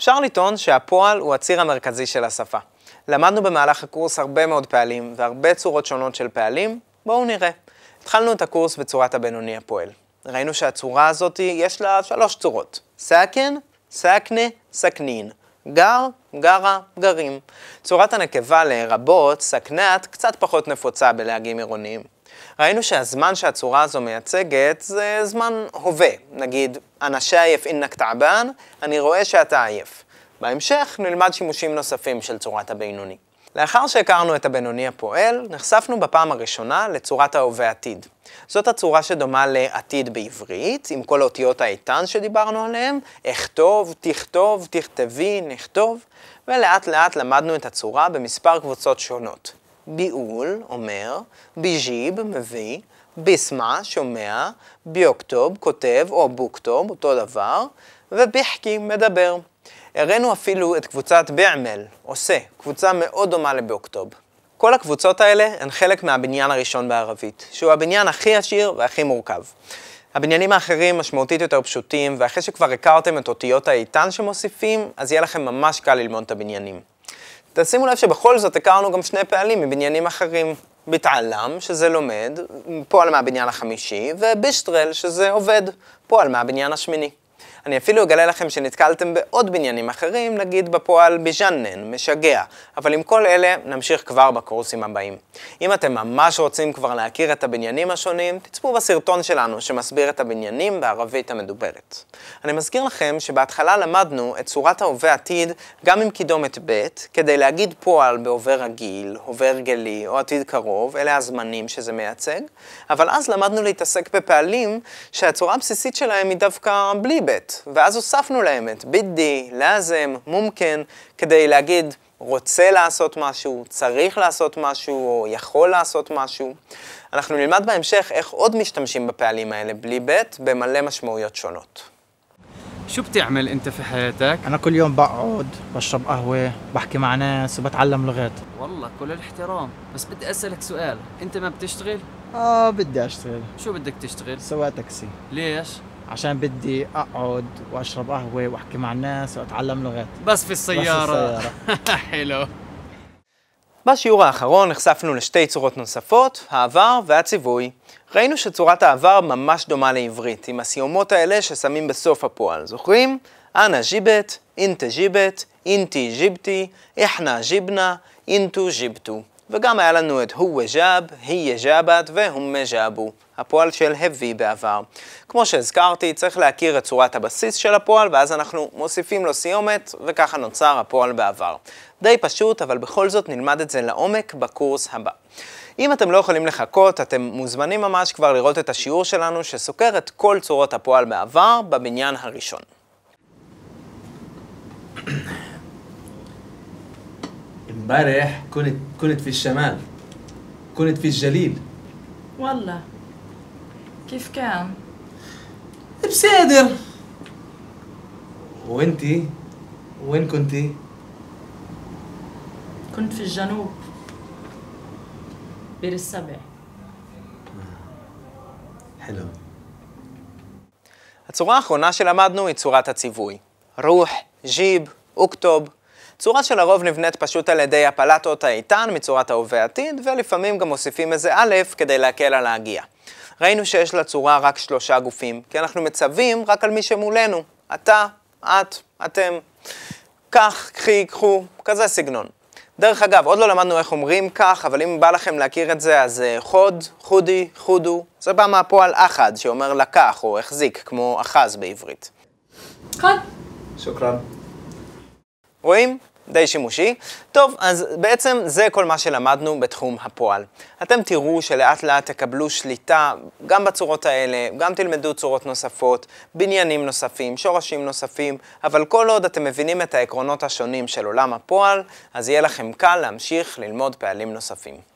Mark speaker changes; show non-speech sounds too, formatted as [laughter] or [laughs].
Speaker 1: אפשר לטעון שהפועל הוא הציר המרכזי של השפה. למדנו במהלך הקורס הרבה מאוד פעלים והרבה צורות שונות של פעלים, בואו נראה. התחלנו את הקורס בצורת הבינוני הפועל. ראינו שהצורה הזאת יש לה שלוש צורות. סאקן, סאקנה, סכנין. גר, גרה, גרים. צורת הנקבה לרבות, סכנת, קצת פחות נפוצה בלהגים עירוניים. ראינו שהזמן שהצורה הזו מייצגת זה זמן הווה. נגיד, אנא שייף אינק תעבן, אני רואה שאתה עייף. בהמשך נלמד שימושים נוספים של צורת הבינוני. לאחר שהכרנו את הבינוני הפועל, נחשפנו בפעם הראשונה לצורת ההווה עתיד. זאת הצורה שדומה לעתיד בעברית, עם כל האותיות האיתן שדיברנו עליהן, אכתוב, תכתוב, תכתבי, נכתוב, ולאט לאט למדנו את הצורה במספר קבוצות שונות. ביעול, אומר, ביג'יב, מביא, ביסמה, שומע, ביוקטוב, כותב, או בוקטוב, אותו דבר, וביחקי, מדבר. הראינו אפילו את קבוצת בעמל, עושה, קבוצה מאוד דומה לבאוקטוב. כל הקבוצות האלה הן חלק מהבניין הראשון בערבית, שהוא הבניין הכי עשיר והכי מורכב. הבניינים האחרים משמעותית יותר פשוטים, ואחרי שכבר הכרתם את אותיות האיתן שמוסיפים, אז יהיה לכם ממש קל ללמוד את הבניינים. תשימו לב שבכל זאת הכרנו גם שני פעלים מבניינים אחרים. בתעלם, שזה לומד, פועל מהבניין החמישי, ובישטרל, שזה עובד, פועל מהבניין השמיני. אני אפילו אגלה לכם שנתקלתם בעוד בניינים אחרים, נגיד בפועל ביז'נן, משגע, אבל עם כל אלה נמשיך כבר בקורסים הבאים. אם אתם ממש רוצים כבר להכיר את הבניינים השונים, תצפו בסרטון שלנו שמסביר את הבניינים בערבית המדוברת. אני מזכיר לכם שבהתחלה למדנו את צורת ההווה עתיד גם עם קידומת ב', כדי להגיד פועל בהווה רגיל, הווה הרגלי או עתיד קרוב, אלה הזמנים שזה מייצג, אבל אז למדנו להתעסק בפעלים שהצורה הבסיסית שלהם היא דווקא בלי ב'. ואז הוספנו להם את בידי, לאזם, מומקן, כדי להגיד רוצה לעשות משהו, צריך לעשות משהו, או יכול לעשות משהו. אנחנו נלמד בהמשך איך עוד משתמשים בפעלים האלה בלי ב' במלא משמעויות שונות.
Speaker 2: شو بتعمل انت في حياتك؟
Speaker 3: أنا كل يوم بقعد بشرب قهوة بحكي مع ناس وبتعلم لغات
Speaker 2: والله كل الاحترام بس بدي اسألك سؤال انت ما بتشتغل؟
Speaker 3: آه بدي أشتغل
Speaker 2: شو بدك تشتغل؟
Speaker 3: سواق تاكسي
Speaker 2: ليش؟
Speaker 3: عشان بدي أقعد وأشرب قهوة وأحكي مع الناس وأتعلم لغات
Speaker 2: بس في السيارة
Speaker 3: السيارة. [laughs]
Speaker 2: حلو
Speaker 1: בשיעור האחרון נחשפנו לשתי צורות נוספות, העבר והציווי. ראינו שצורת העבר ממש דומה לעברית, עם הסיומות האלה ששמים בסוף הפועל. זוכרים? אנא ג'יבט, אינטה ג'יבט, אינטי ג'יבטי, איחנה ג'יבנה, אינטו ג'יבטו. וגם היה לנו את הוא ג'אב, היא ג'אבת והום ג'אבו, הפועל של הביא בעבר. כמו שהזכרתי, צריך להכיר את צורת הבסיס של הפועל, ואז אנחנו מוסיפים לו סיומת, וככה נוצר הפועל בעבר. די פשוט, אבל בכל זאת נלמד את זה לעומק בקורס הבא. אם אתם לא יכולים לחכות, אתם מוזמנים ממש כבר לראות את השיעור שלנו שסוקר את כל צורות הפועל בעבר בבניין הראשון.
Speaker 4: امبارح كنت كنت في الشمال كنت في الجليل
Speaker 5: والله كيف كان؟
Speaker 4: بسادر وانتي وين كنتي؟
Speaker 5: كنت في الجنوب بير السبع
Speaker 4: حلو
Speaker 1: הצורה האחרונה שלמדנו היא צורת הציווי. רוח, ז'יב, אוקטוב. צורה שלרוב נבנית פשוט על ידי הפלת אות האיתן מצורת ההווה עתיד, ולפעמים גם מוסיפים איזה א' כדי להקל על ההגיע. ראינו שיש לצורה רק שלושה גופים, כי אנחנו מצווים רק על מי שמולנו. אתה, את, אתם. כך, קחי, קחו, כזה סגנון. דרך אגב, עוד לא למדנו איך אומרים כך, אבל אם בא לכם להכיר את זה, אז אה, חוד, חודי, חודו, זה בא מהפועל אחד, שאומר לקח או החזיק, כמו אחז בעברית.
Speaker 5: חוד.
Speaker 4: שוקרן.
Speaker 1: רואים? די שימושי. טוב, אז בעצם זה כל מה שלמדנו בתחום הפועל. אתם תראו שלאט לאט תקבלו שליטה גם בצורות האלה, גם תלמדו צורות נוספות, בניינים נוספים, שורשים נוספים, אבל כל עוד אתם מבינים את העקרונות השונים של עולם הפועל, אז יהיה לכם קל להמשיך ללמוד פעלים נוספים.